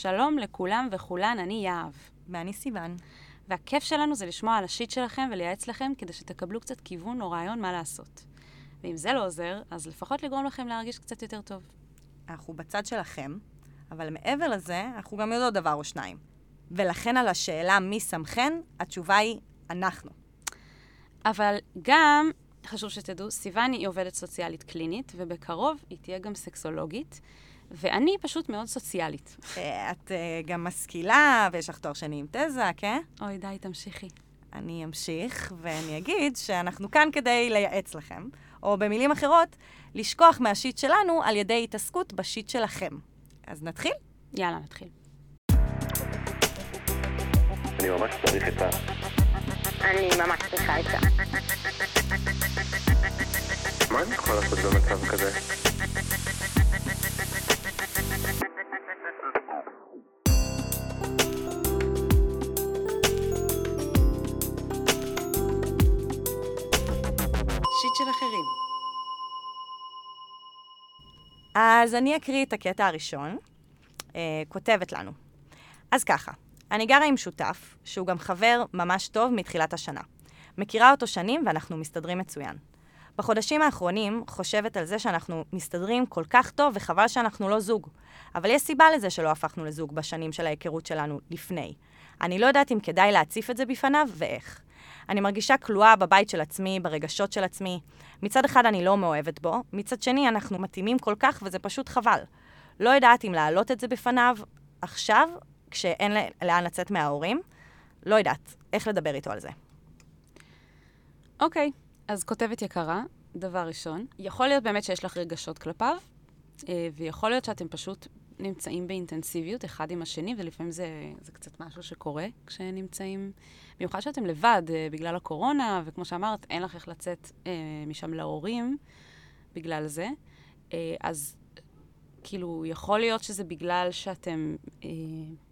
שלום לכולם וכולן, אני יהב. ואני סיוון. והכיף שלנו זה לשמוע על השיט שלכם ולייעץ לכם כדי שתקבלו קצת כיוון או רעיון מה לעשות. ואם זה לא עוזר, אז לפחות לגרום לכם להרגיש קצת יותר טוב. אנחנו בצד שלכם, אבל מעבר לזה, אנחנו גם יודעות דבר או שניים. ולכן על השאלה מי שמכן, התשובה היא אנחנו. אבל גם, חשוב שתדעו, סיוון היא עובדת סוציאלית קלינית, ובקרוב היא תהיה גם סקסולוגית, ואני פשוט מאוד סוציאלית. אה, את אה, גם משכילה, ויש לך תואר שני עם תזה, כן? אוי, די, תמשיכי. אני אמשיך, ואני אגיד שאנחנו כאן כדי לייעץ לכם, או במילים אחרות, לשכוח מהשיט שלנו על ידי התעסקות בשיט שלכם. אז נתחיל? יאללה, נתחיל. אני ממש צריך את ה... אני ממש צריכה את זה. מה אני יכול לעשות במצב כזה? אז אני אקריא את הקטע הראשון. אה, כותבת לנו. אז ככה, אני גרה עם שותף, שהוא גם חבר ממש טוב מתחילת השנה. מכירה אותו שנים ואנחנו מסתדרים מצוין. בחודשים האחרונים חושבת על זה שאנחנו מסתדרים כל כך טוב וחבל שאנחנו לא זוג. אבל יש סיבה לזה שלא הפכנו לזוג בשנים של ההיכרות שלנו לפני. אני לא יודעת אם כדאי להציף את זה בפניו ואיך. אני מרגישה כלואה בבית של עצמי, ברגשות של עצמי. מצד אחד אני לא מאוהבת בו, מצד שני אנחנו מתאימים כל כך וזה פשוט חבל. לא יודעת אם להעלות את זה בפניו עכשיו, כשאין לאן לצאת מההורים. לא יודעת איך לדבר איתו על זה. אוקיי, אז כותבת יקרה, דבר ראשון, יכול להיות באמת שיש לך רגשות כלפיו, אה, ויכול להיות שאתם פשוט נמצאים באינטנסיביות אחד עם השני, ולפעמים זה, זה קצת משהו שקורה כשנמצאים, במיוחד שאתם לבד אה, בגלל הקורונה, וכמו שאמרת, אין לך איך לצאת אה, משם להורים בגלל זה. אז כאילו, יכול להיות שזה בגלל שאתם, אה,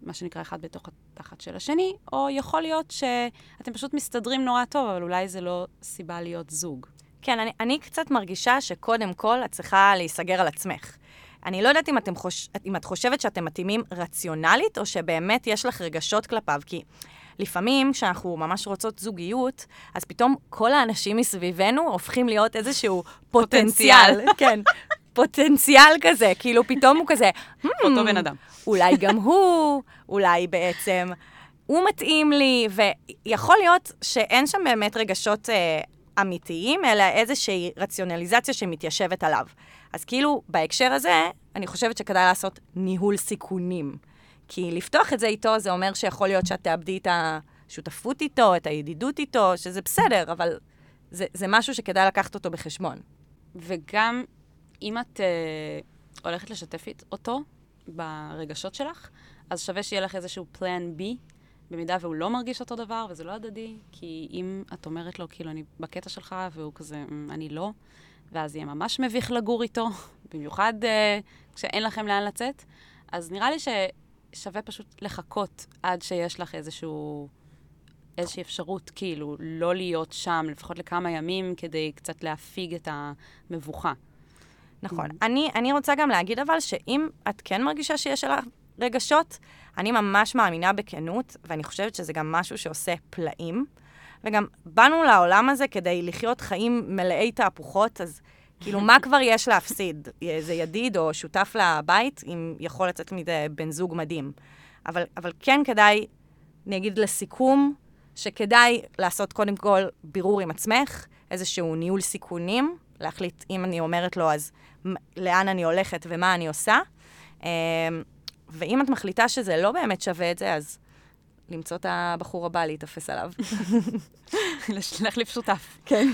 מה שנקרא, אחד בתוך התחת של השני, או יכול להיות שאתם פשוט מסתדרים נורא טוב, אבל אולי זה לא סיבה להיות זוג. כן, אני, אני קצת מרגישה שקודם כל את צריכה להיסגר על עצמך. אני לא יודעת אם, אתם חוש... אם את חושבת שאתם מתאימים רציונלית, או שבאמת יש לך רגשות כלפיו, כי לפעמים, כשאנחנו ממש רוצות זוגיות, אז פתאום כל האנשים מסביבנו הופכים להיות איזשהו פוטנציאל. פוטנציאל. כן, פוטנציאל כזה, כאילו פתאום הוא כזה, אותו "Hmm, בן אדם. אולי גם הוא, אולי בעצם הוא מתאים לי, ויכול להיות שאין שם באמת רגשות אה, אמיתיים, אלא איזושהי רציונליזציה שמתיישבת עליו. אז כאילו, בהקשר הזה, אני חושבת שכדאי לעשות ניהול סיכונים. כי לפתוח את זה איתו, זה אומר שיכול להיות שאת תאבדי את השותפות איתו, את הידידות איתו, שזה בסדר, אבל זה, זה משהו שכדאי לקחת אותו בחשבון. וגם אם את אה, הולכת לשתף אותו ברגשות שלך, אז שווה שיהיה לך איזשהו פלן בי, במידה והוא לא מרגיש אותו דבר וזה לא הדדי, כי אם את אומרת לו, כאילו, אני בקטע שלך, והוא כזה, "אמ, אני לא, ואז יהיה ממש מביך לגור איתו, במיוחד אה, כשאין לכם לאן לצאת, אז נראה לי ששווה פשוט לחכות עד שיש לך איזשהו... איזושהי אפשרות, כאילו, לא להיות שם, לפחות לכמה ימים, כדי קצת להפיג את המבוכה. נכון. אני, אני רוצה גם להגיד אבל שאם את כן מרגישה שיש לך רגשות, אני ממש מאמינה בכנות, ואני חושבת שזה גם משהו שעושה פלאים. וגם באנו לעולם הזה כדי לחיות חיים מלאי תהפוכות, אז כאילו, מה כבר יש להפסיד? איזה ידיד או שותף לבית, אם יכול לצאת מזה בן זוג מדהים. אבל, אבל כן כדאי, אני אגיד לסיכום, שכדאי לעשות קודם כל בירור עם עצמך, איזשהו ניהול סיכונים, להחליט אם אני אומרת לו, אז לאן אני הולכת ומה אני עושה. אמ, ואם את מחליטה שזה לא באמת שווה את זה, אז למצוא את הבחור הבא להיתפס עליו. להחליף שותף. כן.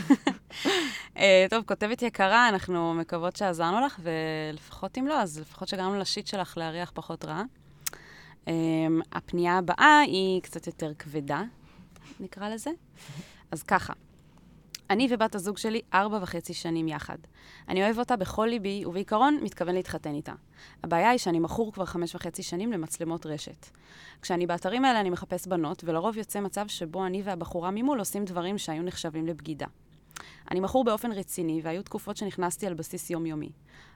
אה, טוב, כותבת יקרה, אנחנו מקוות שעזרנו לך, ולפחות אם לא, אז לפחות שגרמנו לשיט שלך להריח פחות רע. אה, הפנייה הבאה היא קצת יותר כבדה, נקרא לזה. אז ככה, אני ובת הזוג שלי ארבע וחצי שנים יחד. אני אוהב אותה בכל ליבי, ובעיקרון מתכוון להתחתן איתה. הבעיה היא שאני מכור כבר חמש וחצי שנים למצלמות רשת. כשאני באתרים האלה אני מחפש בנות, ולרוב יוצא מצב שבו אני והבחורה ממול עושים דברים שהיו נחשבים לבגידה. אני מכור באופן רציני, והיו תקופות שנכנסתי על בסיס יומיומי.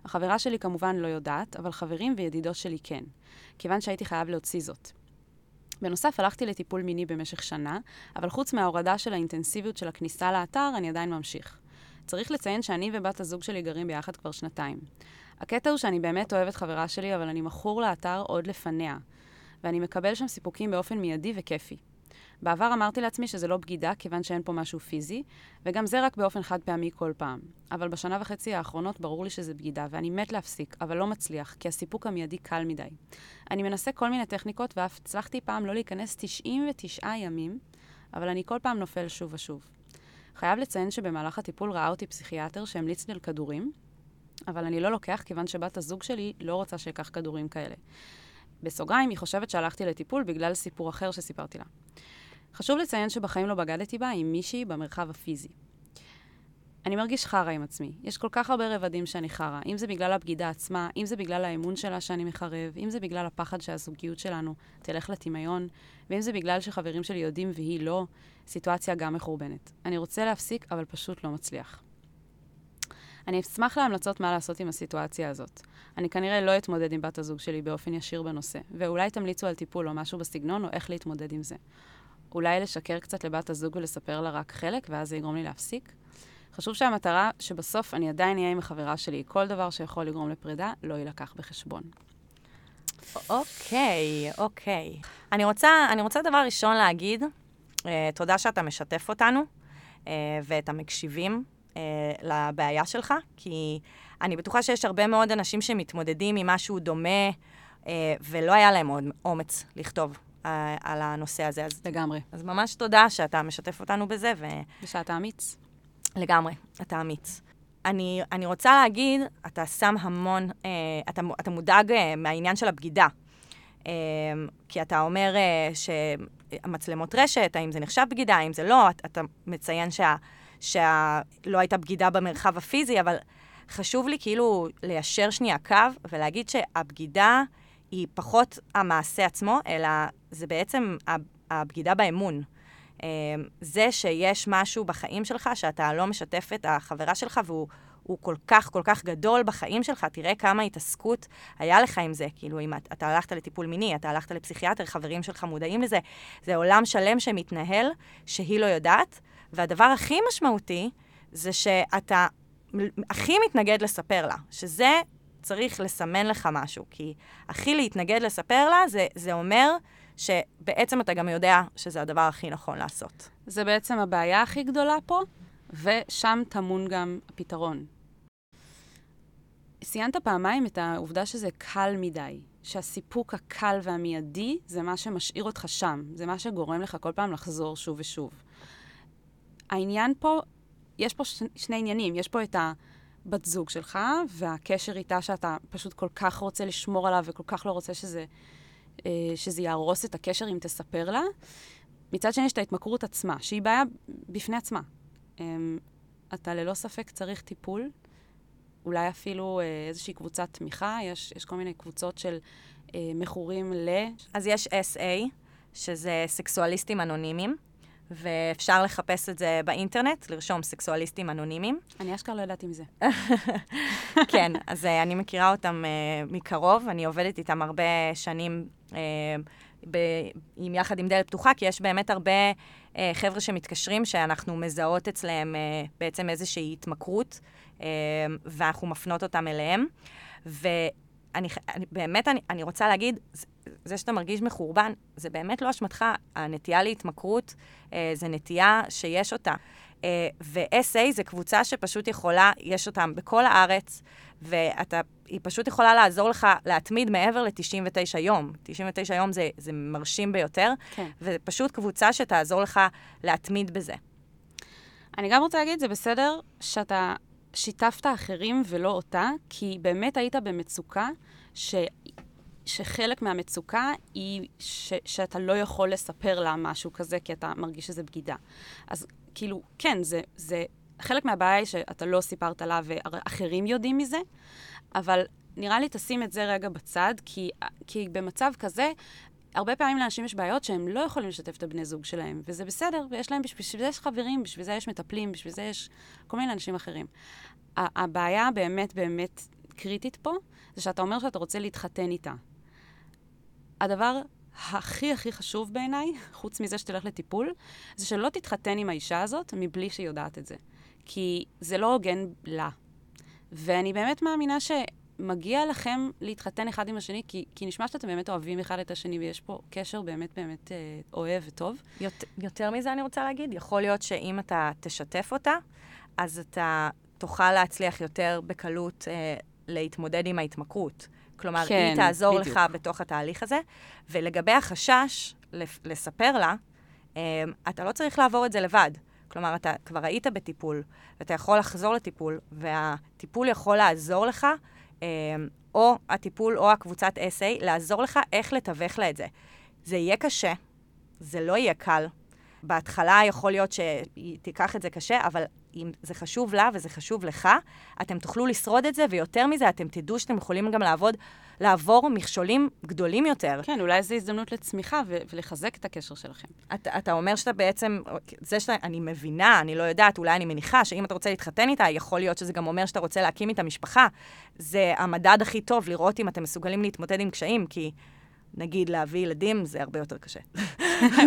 החברה שלי כמובן לא יודעת, אבל חברים וידידות שלי כן, כיוון שהייתי חייב להוציא זאת. בנוסף, הלכתי לטיפול מיני במשך שנה, אבל חוץ מההורדה של האינטנסיביות של הכניסה לאתר, אני עדיין ממשיך. צריך לציין שאני ובת הזוג שלי גרים ביחד כבר שנתיים. הקטע הוא שאני באמת אוהבת חברה שלי, אבל אני מכור לאתר עוד לפניה, ואני מקבל שם סיפוקים באופן מיידי וכיפי. בעבר אמרתי לעצמי שזה לא בגידה, כיוון שאין פה משהו פיזי, וגם זה רק באופן חד פעמי כל פעם. אבל בשנה וחצי האחרונות ברור לי שזה בגידה, ואני מת להפסיק, אבל לא מצליח, כי הסיפוק המיידי קל מדי. אני מנסה כל מיני טכניקות, ואף הצלחתי פעם לא להיכנס 99 ימים, אבל אני כל פעם נופל שוב ושוב. חייב לציין שבמהלך הטיפול ראה אותי פסיכיאטר שהמליץ לי על כדורים, אבל אני לא לוקח כיוון שבת הזוג שלי לא רוצה שאקח כדורים כאלה. בסוגריים, היא חושבת שהלכתי לטיפול בגלל סיפור אחר שסיפרתי לה. חשוב לציין שבחיים לא בגדתי בה עם מישהי במרחב הפיזי. אני מרגיש חרא עם עצמי. יש כל כך הרבה רבדים שאני חרא. אם זה בגלל הבגידה עצמה, אם זה בגלל האמון שלה שאני מחרב, אם זה בגלל הפחד שהזוגיות שלנו תלך לטמיון, ואם זה בגלל שחברים שלי יודעים והיא לא, סיטואציה גם מחורבנת. אני רוצה להפסיק, אבל פשוט לא מצליח. אני אשמח להמלצות מה לעשות עם הסיטואציה הזאת. אני כנראה לא אתמודד עם בת הזוג שלי באופן ישיר בנושא, ואולי תמליצו על טיפול או משהו בסגנון, או איך להתמודד עם זה. אולי לשקר קצת לבת הזוג ולספר לה רק חלק, ואז זה יגרום לי להפסיק? חשוב שהמטרה, שבסוף אני עדיין אהיה עם החברה שלי. כל דבר שיכול לגרום לפרידה, לא יילקח בחשבון. אוקיי, אוקיי. אני רוצה, אני רוצה דבר ראשון להגיד, אה, תודה שאתה משתף אותנו אה, ואת המקשיבים אה, לבעיה שלך, כי אני בטוחה שיש הרבה מאוד אנשים שמתמודדים עם משהו דומה, אה, ולא היה להם עוד אומץ לכתוב אה, על הנושא הזה. אז, לגמרי. אז ממש תודה שאתה משתף אותנו בזה, ו... ושאתה אמיץ. לגמרי, אתה אמיץ. אני, אני רוצה להגיד, אתה שם המון, אה, אתה, אתה מודאג אה, מהעניין של הבגידה. אה, כי אתה אומר אה, שהמצלמות רשת, האם זה נחשב בגידה, האם זה לא, אתה, אתה מציין שה, שלא הייתה בגידה במרחב הפיזי, אבל חשוב לי כאילו ליישר שנייה קו ולהגיד שהבגידה היא פחות המעשה עצמו, אלא זה בעצם הבגידה באמון. אמ, זה שיש משהו בחיים שלך שאתה לא משתף את החברה שלך והוא הוא כל כך, כל כך גדול בחיים שלך, תראה כמה התעסקות היה לך עם זה. כאילו, אם אתה, אתה הלכת לטיפול מיני, אתה הלכת לפסיכיאטר, חברים שלך מודעים לזה, זה עולם שלם שמתנהל, שהיא לא יודעת. והדבר הכי משמעותי, זה שאתה הכי מתנגד לספר לה, שזה צריך לסמן לך משהו. כי הכי להתנגד לספר לה, זה, זה אומר שבעצם אתה גם יודע שזה הדבר הכי נכון לעשות. זה בעצם הבעיה הכי גדולה פה, ושם טמון גם הפתרון. ציינת פעמיים את העובדה שזה קל מדי, שהסיפוק הקל והמיידי זה מה שמשאיר אותך שם, זה מה שגורם לך כל פעם לחזור שוב ושוב. העניין פה, יש פה ש... שני עניינים, יש פה את הבת זוג שלך, והקשר איתה שאתה פשוט כל כך רוצה לשמור עליו וכל כך לא רוצה שזה, אה, שזה יהרוס את הקשר אם תספר לה. מצד שני, יש את ההתמכרות עצמה, שהיא בעיה בפני עצמה. אמ, אתה ללא ספק צריך טיפול, אולי אפילו אה, איזושהי קבוצת תמיכה, יש, יש כל מיני קבוצות של אה, מכורים ל... אז יש SA, שזה סקסואליסטים אנונימיים, ואפשר לחפש את זה באינטרנט, לרשום סקסואליסטים אנונימיים. אני אשכרה לא ידעתי מזה. כן, אז uh, אני מכירה אותם uh, מקרוב, אני עובדת איתם הרבה שנים uh, ב- עם יחד עם דלת פתוחה, כי יש באמת הרבה uh, חבר'ה שמתקשרים, שאנחנו מזהות אצלם uh, בעצם איזושהי התמכרות, uh, ואנחנו מפנות אותם אליהם. ואני אני, באמת, אני, אני רוצה להגיד, זה שאתה מרגיש מחורבן, זה באמת לא אשמתך. הנטייה להתמכרות אה, זה נטייה שיש אותה. אה, ו-SA זה קבוצה שפשוט יכולה, יש אותם בכל הארץ, והיא פשוט יכולה לעזור לך להתמיד מעבר ל-99 יום. 99 יום זה, זה מרשים ביותר, כן. ופשוט קבוצה שתעזור לך להתמיד בזה. אני גם רוצה להגיד, זה בסדר שאתה שיתפת אחרים ולא אותה, כי באמת היית במצוקה ש... שחלק מהמצוקה היא ש, שאתה לא יכול לספר לה משהו כזה, כי אתה מרגיש שזה בגידה. אז כאילו, כן, זה, זה, חלק מהבעיה היא שאתה לא סיפרת לה ואחרים יודעים מזה, אבל נראה לי תשים את זה רגע בצד, כי, כי במצב כזה, הרבה פעמים לאנשים יש בעיות שהם לא יכולים לשתף את הבני זוג שלהם, וזה בסדר, ויש להם, בשביל זה יש חברים, בשביל זה יש מטפלים, בשביל זה יש כל מיני אנשים אחרים. הבעיה הבאמת באמת קריטית פה, זה שאתה אומר שאתה רוצה להתחתן איתה. הדבר הכי הכי חשוב בעיניי, חוץ מזה שתלך לטיפול, זה שלא תתחתן עם האישה הזאת מבלי שהיא יודעת את זה. כי זה לא הוגן לה. ואני באמת מאמינה שמגיע לכם להתחתן אחד עם השני, כי, כי נשמע שאתם באמת אוהבים אחד את השני, ויש פה קשר באמת באמת אה, אוהב וטוב. יותר, יותר מזה אני רוצה להגיד, יכול להיות שאם אתה תשתף אותה, אז אתה תוכל להצליח יותר בקלות אה, להתמודד עם ההתמכרות. כלומר, כן, היא תעזור בדיוק. לך בתוך התהליך הזה. ולגבי החשש לספר לה, אה, אתה לא צריך לעבור את זה לבד. כלומר, אתה כבר היית בטיפול, ואתה יכול לחזור לטיפול, והטיפול יכול לעזור לך, או הטיפול או הקבוצת אסיי, לעזור לך איך לתווך לה את זה. זה יהיה קשה, זה לא יהיה קל. בהתחלה יכול להיות שהיא תיקח את זה קשה, אבל אם זה חשוב לה וזה חשוב לך, אתם תוכלו לשרוד את זה, ויותר מזה, אתם תדעו שאתם יכולים גם לעבוד, לעבור מכשולים גדולים יותר. כן, אולי זו הזדמנות לצמיחה ו- ולחזק את הקשר שלכם. אתה, אתה אומר שאתה בעצם, זה שאתה, אני מבינה, אני לא יודעת, אולי אני מניחה שאם אתה רוצה להתחתן איתה, יכול להיות שזה גם אומר שאתה רוצה להקים איתה משפחה. זה המדד הכי טוב, לראות אם אתם מסוגלים להתמודד עם קשיים, כי נגיד להביא ילדים זה הרבה יותר קשה.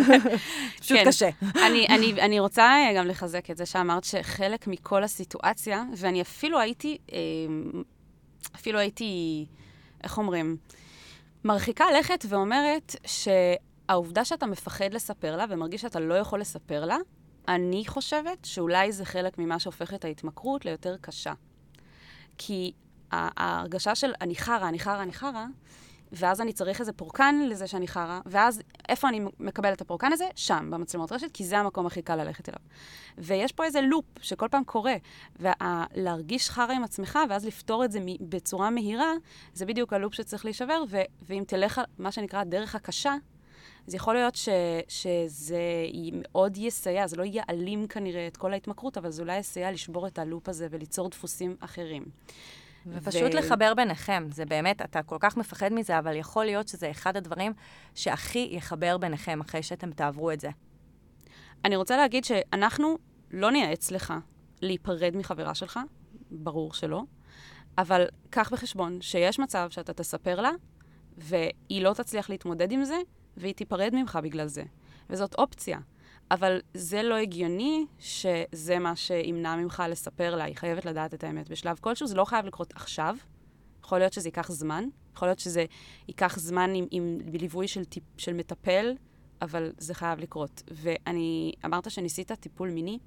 פשוט כן. קשה. אני, אני, אני רוצה אה, גם לחזק את זה שאמרת שחלק מכל הסיטואציה, ואני אפילו הייתי, אה, אפילו הייתי, איך אומרים, מרחיקה לכת ואומרת שהעובדה שאתה מפחד לספר לה ומרגיש שאתה לא יכול לספר לה, אני חושבת שאולי זה חלק ממה שהופך את ההתמכרות ליותר קשה. כי ההרגשה של אני חרא, אני חרא, אני חרא, ואז אני צריך איזה פורקן לזה שאני חרא, ואז איפה אני מקבל את הפורקן הזה? שם, במצלמות רשת, כי זה המקום הכי קל ללכת אליו. ויש פה איזה לופ שכל פעם קורה, ולהרגיש חרא עם עצמך, ואז לפתור את זה בצורה מהירה, זה בדיוק הלופ שצריך להישבר, ו- ואם תלך, מה שנקרא, הדרך הקשה, אז יכול להיות ש, שזה מאוד יסייע, זה לא יעלים כנראה את כל ההתמכרות, אבל זה אולי יסייע לשבור את הלופ הזה וליצור דפוסים אחרים. ופשוט ו- לחבר ביניכם, זה באמת, אתה כל כך מפחד מזה, אבל יכול להיות שזה אחד הדברים שהכי יחבר ביניכם אחרי שאתם תעברו את זה. אני רוצה להגיד שאנחנו לא נייעץ לך להיפרד מחברה שלך, ברור שלא, אבל קח בחשבון שיש מצב שאתה תספר לה, והיא לא תצליח להתמודד עם זה, והיא תיפרד ממך בגלל זה. וזאת אופציה. אבל זה לא הגיוני שזה מה שימנע ממך לספר לה, היא חייבת לדעת את האמת בשלב כלשהו, זה לא חייב לקרות עכשיו. יכול להיות שזה ייקח זמן, יכול להיות שזה ייקח זמן עם, עם בליווי של, טיפ, של מטפל, אבל זה חייב לקרות. ואני, אמרת שניסית טיפול מיני.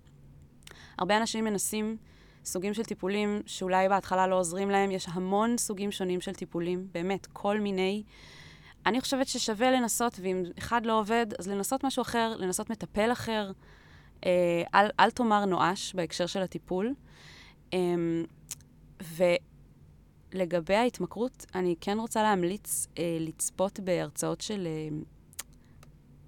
הרבה אנשים מנסים סוגים של טיפולים שאולי בהתחלה לא עוזרים להם. יש המון סוגים שונים של טיפולים, באמת, כל מיני. אני חושבת ששווה לנסות, ואם אחד לא עובד, אז לנסות משהו אחר, לנסות מטפל אחר. אה, אל, אל תאמר נואש בהקשר של הטיפול. אה, ולגבי ההתמכרות, אני כן רוצה להמליץ אה, לצפות בהרצאות של אה,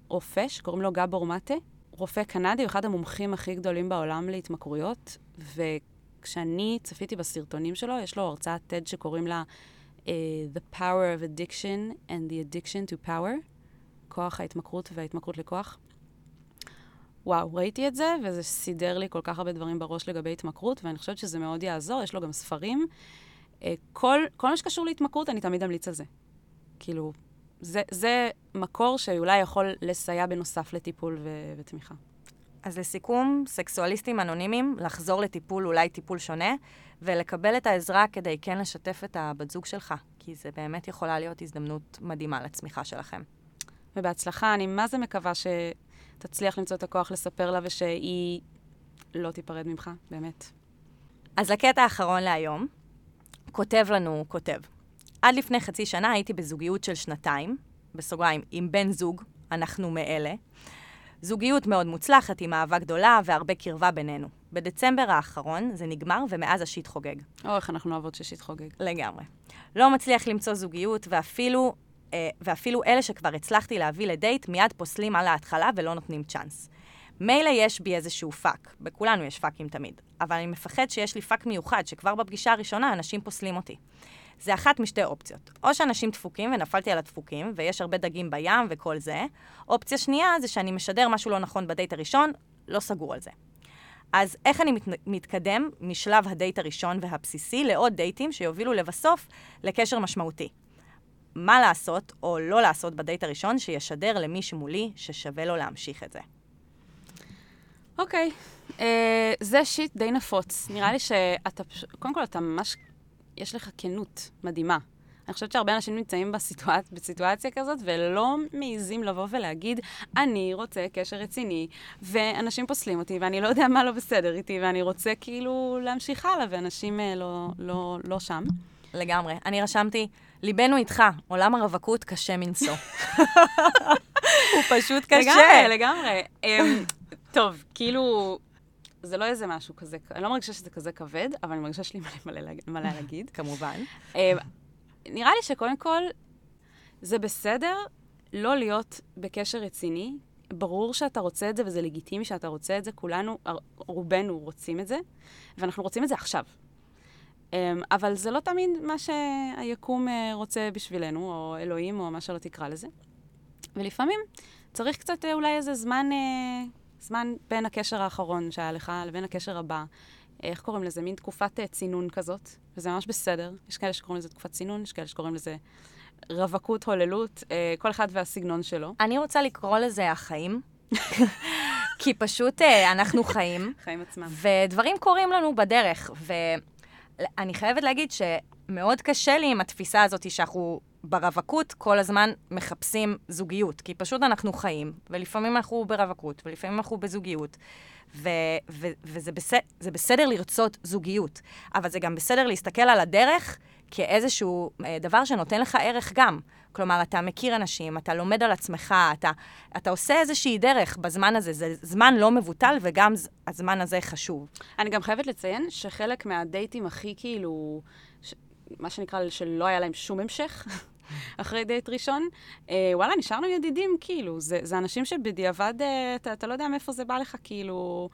רופא שקוראים לו גבור מטה. רופא קנדי, הוא אחד המומחים הכי גדולים בעולם להתמכרויות, וכשאני צפיתי בסרטונים שלו, יש לו הרצאת TED שקוראים לה The Power of Addiction and the Addiction to Power, כוח ההתמכרות וההתמכרות לכוח. וואו, ראיתי את זה, וזה סידר לי כל כך הרבה דברים בראש לגבי התמכרות, ואני חושבת שזה מאוד יעזור, יש לו גם ספרים. Uh, כל, כל מה שקשור להתמכרות, אני תמיד אמליץ על זה. כאילו, זה, זה מקור שאולי יכול לסייע בנוסף לטיפול ו- ותמיכה. אז לסיכום, סקסואליסטים אנונימיים, לחזור לטיפול, אולי טיפול שונה, ולקבל את העזרה כדי כן לשתף את הבת זוג שלך, כי זה באמת יכולה להיות הזדמנות מדהימה לצמיחה שלכם. ובהצלחה, אני מה זה מקווה שתצליח למצוא את הכוח לספר לה ושהיא לא תיפרד ממך, באמת. אז לקטע האחרון להיום, כותב לנו כותב. עד לפני חצי שנה הייתי בזוגיות של שנתיים, בסוגריים, עם בן זוג, אנחנו מאלה. זוגיות מאוד מוצלחת, עם אהבה גדולה והרבה קרבה בינינו. בדצמבר האחרון זה נגמר, ומאז השיט חוגג. או, איך אנחנו אוהבות ששיט חוגג. לגמרי. לא מצליח למצוא זוגיות, ואפילו, אה, ואפילו אלה שכבר הצלחתי להביא לדייט, מיד פוסלים על ההתחלה ולא נותנים צ'אנס. מילא יש בי איזשהו פאק, בכולנו יש פאקים תמיד, אבל אני מפחד שיש לי פאק מיוחד, שכבר בפגישה הראשונה אנשים פוסלים אותי. זה אחת משתי אופציות. או שאנשים דפוקים, ונפלתי על הדפוקים, ויש הרבה דגים בים וכל זה. אופציה שנייה זה שאני משדר משהו לא נכון בדייט הראשון, לא סגור על זה. אז איך אני מת, מתקדם משלב הדייט הראשון והבסיסי לעוד דייטים שיובילו לבסוף לקשר משמעותי? מה לעשות או לא לעשות בדייט הראשון שישדר למי שמולי ששווה לו להמשיך את זה. אוקיי, אה, זה שיט די נפוץ. נראה לי שאתה קודם כל אתה ממש, יש לך כנות מדהימה. אני חושבת שהרבה אנשים נמצאים בסיטואצ... בסיטואציה כזאת ולא מעיזים לבוא ולהגיד, אני רוצה קשר רציני, ואנשים פוסלים אותי, ואני לא יודע מה לא בסדר איתי, ואני רוצה כאילו להמשיך הלאה, ואנשים אה, לא, לא, לא שם. לגמרי. אני רשמתי, ליבנו איתך, עולם הרווקות קשה מנשוא. הוא פשוט קשה. לגמרי, לגמרי. אמ, טוב, כאילו, זה לא איזה משהו כזה, אני לא מרגישה שזה כזה כבד, אבל אני מרגישה שיש לי מלא, מלא, להגיד. כמובן. אמ, נראה לי שקודם כל, זה בסדר לא להיות בקשר רציני. ברור שאתה רוצה את זה, וזה לגיטימי שאתה רוצה את זה. כולנו, רובנו רוצים את זה, ואנחנו רוצים את זה עכשיו. אמ, אבל זה לא תמיד מה שהיקום אה, רוצה בשבילנו, או אלוהים, או מה שלא תקרא לזה. ולפעמים צריך קצת אה, אולי איזה זמן, אה, זמן בין הקשר האחרון שהיה לך לבין הקשר הבא. איך קוראים לזה? מין תקופת אה, צינון כזאת, וזה ממש בסדר. יש כאלה שקוראים לזה תקופת צינון, יש כאלה שקוראים לזה רווקות, הוללות, אה, כל אחד והסגנון שלו. אני רוצה לקרוא לזה החיים, כי פשוט אה, אנחנו חיים, חיים עצמם. ודברים קורים לנו בדרך, ואני חייבת להגיד שמאוד קשה לי עם התפיסה הזאת שאנחנו ברווקות כל הזמן מחפשים זוגיות, כי פשוט אנחנו חיים, ולפעמים אנחנו ברווקות, ולפעמים אנחנו בזוגיות, ו- ו- וזה זה בסדר לרצות זוגיות, אבל זה גם בסדר להסתכל על הדרך כאיזשהו אה, דבר שנותן לך ערך גם. כלומר, אתה מכיר אנשים, אתה לומד על עצמך, אתה, אתה עושה איזושהי דרך בזמן הזה. זה זמן לא מבוטל, וגם הזמן הזה חשוב. אני גם חייבת לציין שחלק מהדייטים הכי כאילו, ש... מה שנקרא, שלא היה להם שום המשך אחרי דייט ראשון, אה, וואלה, נשארנו ידידים, כאילו. זה, זה אנשים שבדיעבד, אה, אתה, אתה לא יודע מאיפה זה בא לך, כאילו...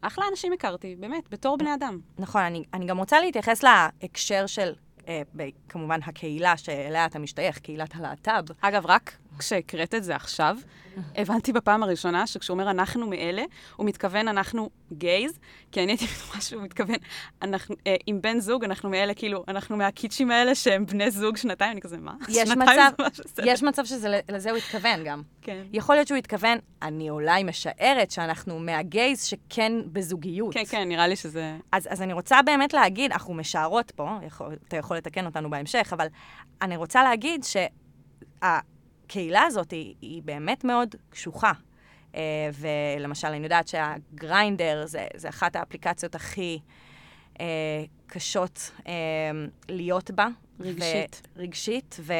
אחלה אנשים הכרתי, באמת, בתור בני אדם. נכון, אני, אני גם רוצה להתייחס להקשר של, אה, ב, כמובן, הקהילה שאליה אתה משתייך, קהילת הלהט"ב. אגב, רק כשהקראת את זה עכשיו, הבנתי בפעם הראשונה שכשהוא אומר אנחנו מאלה, הוא מתכוון אנחנו גייז, כי אני הייתי בטוחה שהוא מתכוון, אנחנו, אה, עם בן זוג, אנחנו מאלה, כאילו, אנחנו מהקיצ'ים האלה שהם בני זוג שנתיים, אני כזה, מה? יש מצב. יש מצב שלזה הוא התכוון גם. כן. יכול להיות שהוא התכוון, אני אולי משערת שאנחנו מהגייז שכן בזוגיות. כן, כן, נראה לי שזה... אז, אז אני רוצה באמת להגיד, אנחנו משערות פה, יכול, אתה יכול לתקן אותנו בהמשך, אבל אני רוצה להגיד שהקהילה הזאת היא, היא באמת מאוד קשוחה. Uh, ולמשל, אני יודעת שהגריינדר זה, זה אחת האפליקציות הכי uh, קשות uh, להיות בה. רגשית. ו- רגשית, ו-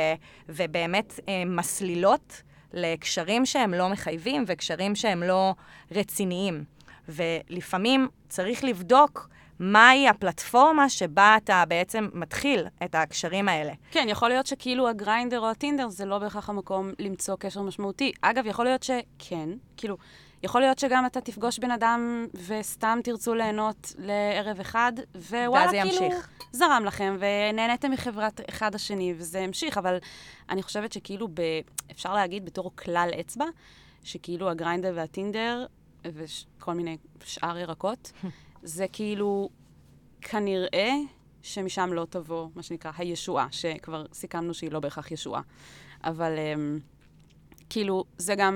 ובאמת uh, מסלילות לקשרים שהם לא מחייבים וקשרים שהם לא רציניים. ולפעמים צריך לבדוק מהי הפלטפורמה שבה אתה בעצם מתחיל את הקשרים האלה. כן, יכול להיות שכאילו הגריינדר או הטינדר זה לא בהכרח המקום למצוא קשר משמעותי. אגב, יכול להיות שכן, כאילו, יכול להיות שגם אתה תפגוש בן אדם וסתם תרצו ליהנות לערב אחד, ווואלה, כאילו, ימשיך. זרם לכם, ונהניתם מחברת אחד השני, וזה המשיך, אבל אני חושבת שכאילו, ב... אפשר להגיד בתור כלל אצבע, שכאילו הגריינדר והטינדר, וכל מיני שאר ירקות, זה כאילו, כנראה שמשם לא תבוא, מה שנקרא, הישועה, שכבר סיכמנו שהיא לא בהכרח ישועה. אבל um, כאילו, זה גם,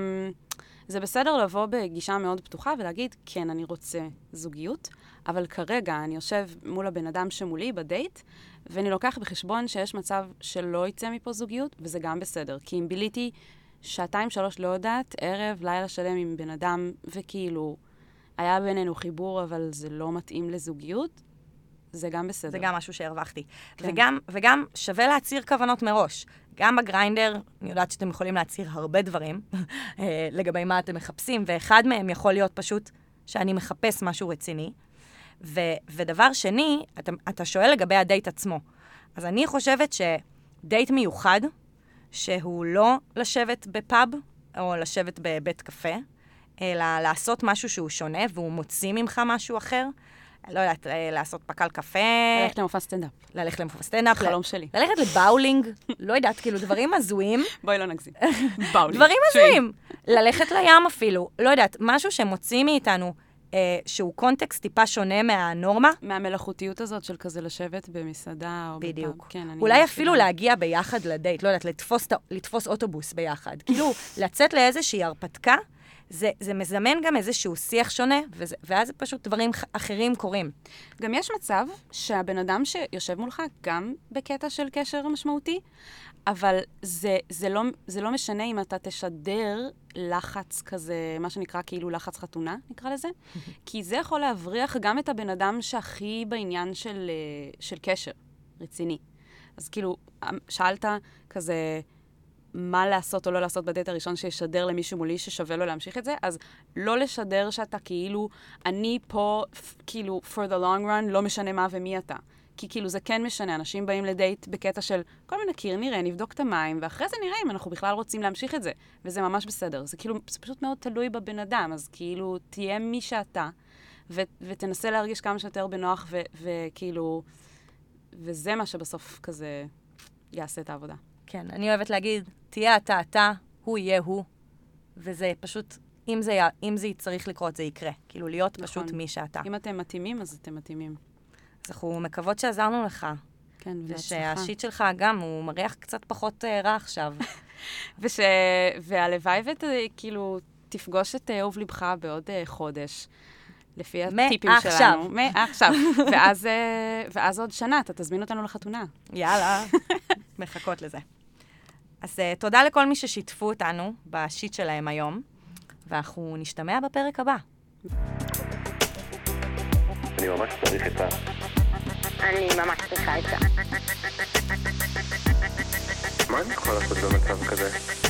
זה בסדר לבוא בגישה מאוד פתוחה ולהגיד, כן, אני רוצה זוגיות, אבל כרגע אני יושב מול הבן אדם שמולי בדייט, ואני לוקח בחשבון שיש מצב שלא יצא מפה זוגיות, וזה גם בסדר. כי אם ביליתי שעתיים, שלוש, לא יודעת, ערב, לילה שלם עם בן אדם, וכאילו, היה בינינו חיבור, אבל זה לא מתאים לזוגיות, זה גם בסדר. זה גם משהו שהרווחתי. כן. וגם, וגם שווה להצהיר כוונות מראש. גם בגריינדר, אני יודעת שאתם יכולים להצהיר הרבה דברים אה, לגבי מה אתם מחפשים, ואחד מהם יכול להיות פשוט שאני מחפש משהו רציני. ו, ודבר שני, אתה, אתה שואל לגבי הדייט עצמו. אז אני חושבת שדייט מיוחד, שהוא לא לשבת בפאב או לשבת בבית קפה, אלא לעשות משהו שהוא שונה והוא מוציא ממך משהו אחר, לא יודעת, אה, לעשות פקל קפה, ללכת למופע סטנדאפ. ללכת למופע סטנדאפ, חלום שלי. ללכת לבאולינג, לא יודעת, כאילו דברים הזויים. בואי לא נגזים. באו לי. דברים. הזויים. ללכת לים אפילו, לא יודעת, משהו שמוציא מאיתנו, אה, שהוא קונטקסט טיפה שונה מהנורמה, מהמלאכותיות הזאת של כזה לשבת במסעדה או בפאב. בדיוק. כן, אני אולי. אפילו להגיע ביחד לדייט, לא יודעת, לתפוס, לתפוס אוטובוס ביחד. כאילו, לצאת לאיזושהי הרפתקה, זה, זה מזמן גם איזשהו שיח שונה, וזה, ואז פשוט דברים אחרים קורים. גם יש מצב שהבן אדם שיושב מולך גם בקטע של קשר משמעותי, אבל זה, זה, לא, זה לא משנה אם אתה תשדר לחץ כזה, מה שנקרא כאילו לחץ חתונה, נקרא לזה, כי זה יכול להבריח גם את הבן אדם שהכי בעניין של, אה, של קשר רציני. אז כאילו, שאלת כזה, מה לעשות או לא לעשות בדייט הראשון שישדר למישהו מולי ששווה לו להמשיך את זה, אז לא לשדר שאתה כאילו, אני פה, כאילו, for the long run, לא משנה מה ומי אתה. כי כאילו זה כן משנה, אנשים באים לדייט בקטע של כל מיני קיר, נראה, נבדוק את המים, ואחרי זה נראה אם אנחנו בכלל רוצים להמשיך את זה. וזה ממש בסדר. זה כאילו, זה פשוט מאוד תלוי בבן אדם, אז כאילו, תהיה מי שאתה, ו- ותנסה להרגיש כמה שיותר בנוח, ו- וכאילו, וזה מה שבסוף כזה יעשה את העבודה. כן, אני אוהבת להגיד, תהיה אתה אתה, הוא יהיה הוא, וזה פשוט, אם זה, אם זה צריך לקרות, זה יקרה. כאילו, להיות נכון. פשוט מי שאתה. אם אתם מתאימים, אז אתם מתאימים. אז אנחנו מקוות שעזרנו לך, כן, והצלחה. ושהשיט שלך גם, הוא מריח קצת פחות אה, רע עכשיו. וש... והלוואי וכאילו תפגוש את אה, אהוב לבך בעוד אה, חודש, לפי הטיפים מעכשיו. שלנו. מעכשיו. ואז, אה, ואז עוד שנה אתה תזמין אותנו לחתונה. יאללה, מחכות לזה. אז uh, תודה לכל מי ששיתפו אותנו בשיט שלהם היום, ואנחנו נשתמע בפרק הבא. אני ממש צריך עצה. אני ממש צריכה עצה. מה אני יכול לעשות במצב כזה?